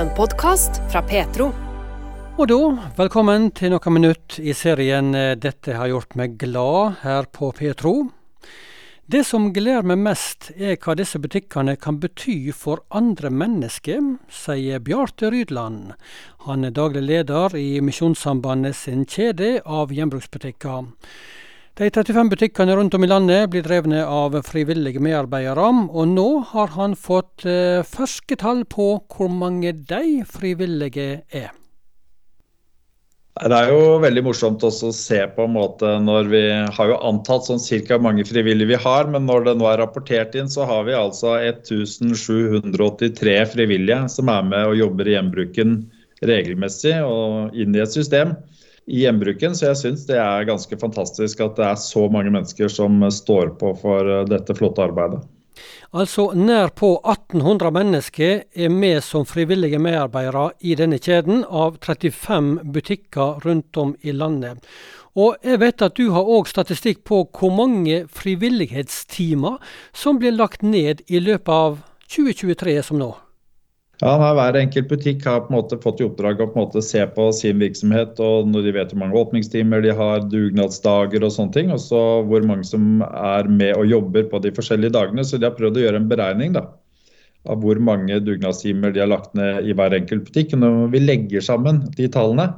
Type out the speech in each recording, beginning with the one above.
En podkast fra Petro. Og da, velkommen til noen minutt i serien eh, 'Dette har gjort meg glad' her på Petro. Det som gleder meg mest, er hva disse butikkene kan bety for andre mennesker, sier Bjarte Rydland. Han er daglig leder i Misjonssambandet sin kjede av gjenbruksbutikker. De 35 butikkene rundt om i landet blir drevne av frivillige medarbeidere, og nå har han fått eh, ferske tall på hvor mange de frivillige er. Det er jo veldig morsomt å se på en måte når vi har jo antatt sånn cirka mange frivillige vi har, men når det nå er rapportert inn, så har vi altså 1783 frivillige som er med og jobber i gjenbruken regelmessig og inn i et system i hjembruken. Så jeg syns det er ganske fantastisk at det er så mange mennesker som står på for dette flotte arbeidet. Altså nær på 1800 mennesker er med som frivillige medarbeidere i denne kjeden av 35 butikker rundt om i landet. Og jeg vet at du har òg statistikk på hvor mange frivillighetstimer som blir lagt ned i løpet av 2023 som nå. Ja, Hver enkelt butikk har på en måte fått i oppdrag å på en måte se på sin virksomhet. og Når de vet hvor mange åpningstimer de har, dugnadsdager og sånne ting. Og så hvor mange som er med og jobber på de forskjellige dagene. Så de har prøvd å gjøre en beregning da, av hvor mange dugnadstimer de har lagt ned i hver enkelt butikk. Og når vi legger sammen de tallene,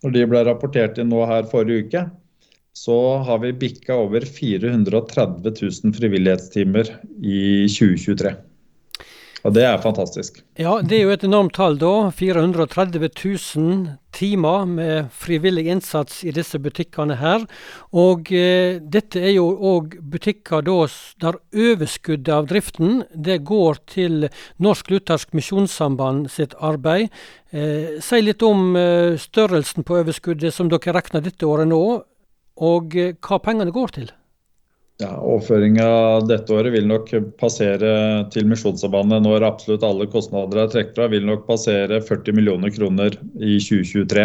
når de ble rapportert inn nå her forrige uke, så har vi bikka over 430 000 frivillighetstimer i 2023. Og det er fantastisk. Ja, det er jo et enormt tall, da. 430 000 timer med frivillig innsats i disse butikkene her. Og eh, dette er jo òg butikker da, der overskuddet av driften det går til Norsk Luthersk Misjonssamband sitt arbeid. Eh, si litt om eh, størrelsen på overskuddet som dere regner dette året nå, og eh, hva pengene går til. Ja, Overføringa dette året vil nok passere til Misjonssambandet når absolutt alle kostnader er trukket fra, vil nok passere 40 millioner kroner i 2023.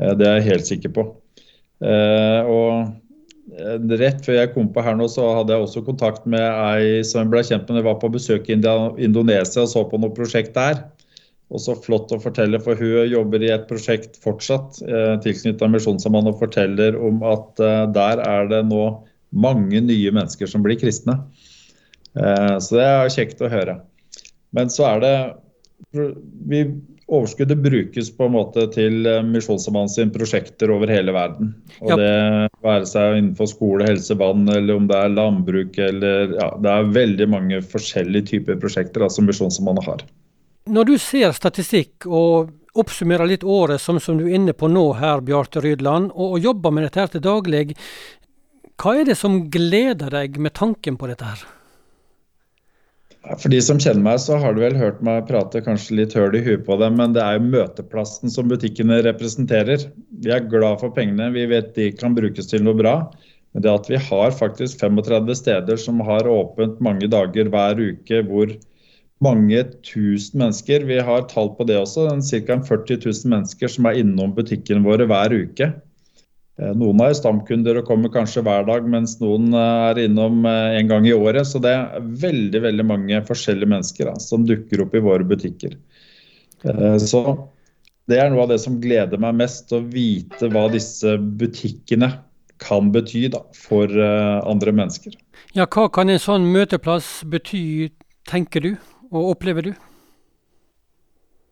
Eh, det er jeg helt sikker på. Eh, og eh, Rett før jeg kom på her nå, så hadde jeg også kontakt med ei som ble kjent med da jeg var på besøk i Indonesia og så på noe prosjekt der. Og så flott å fortelle, for hun jobber i et prosjekt fortsatt tilknyttet Misjonssambandet og forteller om at der er det nå mange nye mennesker som blir kristne. Eh, så det er kjekt å høre. Men så er det vi, Overskuddet brukes på en måte til eh, Misjonssambandet sine prosjekter over hele verden. Og ja. Det være seg innenfor skole, helse, vann, eller om det er landbruk eller ja, Det er veldig mange forskjellige typer prosjekter som Misjonssambandet har. Når du ser statistikk og oppsummerer litt året som, som du er inne på nå her, Bjarte Rydland, og, og jobber med dette her til daglig, hva er det som gleder deg med tanken på dette her? For de som kjenner meg, så har du vel hørt meg prate kanskje litt høl i huet på dem, men det er jo møteplassen som butikkene representerer. Vi er glad for pengene, vi vet de kan brukes til noe bra. Men det at vi har faktisk 35 steder som har åpent mange dager hver uke, hvor mange tusen mennesker Vi har tall på det også. Ca. 40 000 mennesker som er innom butikkene våre hver uke. Eh, noen er stamkunder og kommer kanskje hver dag, mens noen eh, er innom eh, en gang i året. Så det er veldig veldig mange forskjellige mennesker da, som dukker opp i våre butikker. Så det er noe av det som gleder meg mest, å vite hva disse butikkene kan bety da, for andre mennesker. Ja, Hva kan en sånn møteplass bety, tenker du, og opplever du?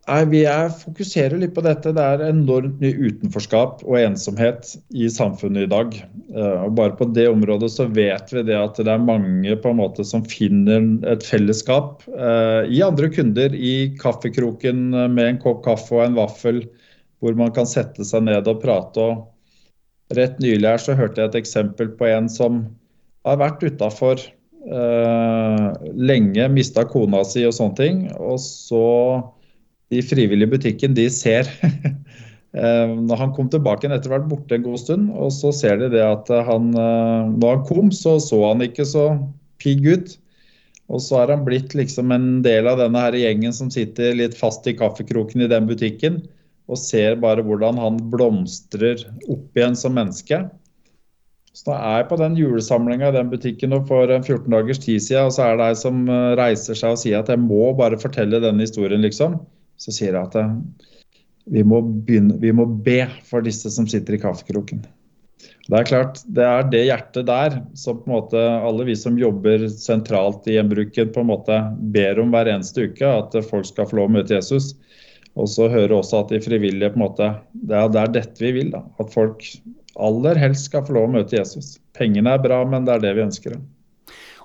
Nei, Vi er, fokuserer litt på dette. Det er enormt mye utenforskap og ensomhet i samfunnet i dag. Uh, og bare på det området så vet vi det at det er mange på en måte som finner et fellesskap uh, i andre kunder. I kaffekroken med en kopp kaffe og en vaffel, hvor man kan sette seg ned og prate. Og rett nylig her så hørte jeg et eksempel på en som har vært utafor uh, lenge, mista kona si og sånne ting. og så de frivillige i butikken de ser eh, Når han kom tilbake etter å ha vært borte en god stund, og så ser de det at han eh, Når han kom, så så han ikke så pigg ut. Og så er han blitt liksom en del av denne her gjengen som sitter litt fast i kaffekroken i den butikken, og ser bare hvordan han blomstrer opp igjen som menneske. Så da er jeg på den julesamlinga i den butikken og for 14 dagers tid siden, og så er det ei som eh, reiser seg og sier at jeg må bare fortelle denne historien, liksom. Så sier jeg at eh, vi må, begynne, vi må be for disse som sitter i kaffekroken. Det er klart, det er det hjertet der som på en måte alle vi som jobber sentralt i gjenbruken, på en måte ber om hver eneste uke. At folk skal få lov å møte Jesus. Og så hører også at de frivillige på en måte, Det er, det er dette vi vil. da, At folk aller helst skal få lov å møte Jesus. Pengene er bra, men det er det vi ønsker.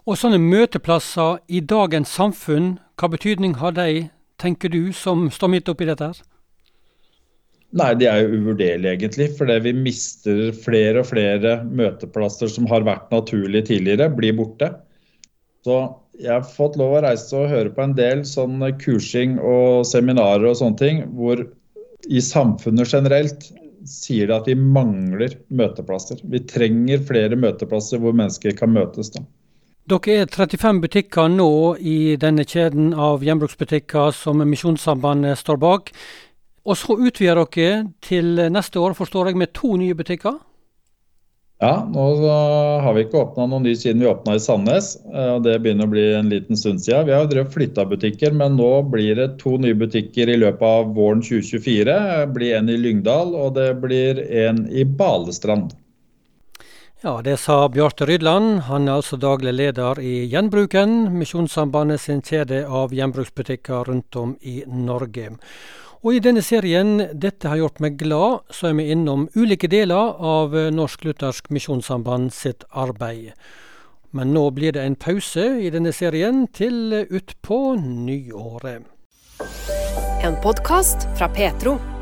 Og sånne møteplasser i dagens samfunn, hva betydning har de, tenker du, som står midt oppi dette? her? Nei, de er jo uvurderlige, egentlig. Fordi vi mister flere og flere møteplasser som har vært naturlige tidligere, blir borte. Så jeg har fått lov å reise og høre på en del sånn kursing og seminarer og sånne ting, hvor i samfunnet generelt sier det at vi mangler møteplasser. Vi trenger flere møteplasser hvor mennesker kan møtes. da. Dere er 35 butikker nå i denne kjeden av gjenbruksbutikker som Misjonssambandet står bak. Og så utvider dere til neste år, forstår jeg, med to nye butikker? Ja, nå har vi ikke åpna noen ny siden vi åpna i Sandnes. og Det begynner å bli en liten stund siden. Vi har jo drevet flytta butikker, men nå blir det to nye butikker i løpet av våren 2024. Det blir en i Lyngdal, og det blir en i Balestrand. Ja, det sa Bjarte Rydland. Han er altså daglig leder i Gjenbruken, Misjonssambandet sin kjede av gjenbruksbutikker rundt om i Norge. Og i denne serien 'Dette har gjort meg glad', så er vi innom ulike deler av Norsk Luthersk Misjonssamband sitt arbeid. Men nå blir det en pause i denne serien til utpå nyåret. En podkast fra Petro.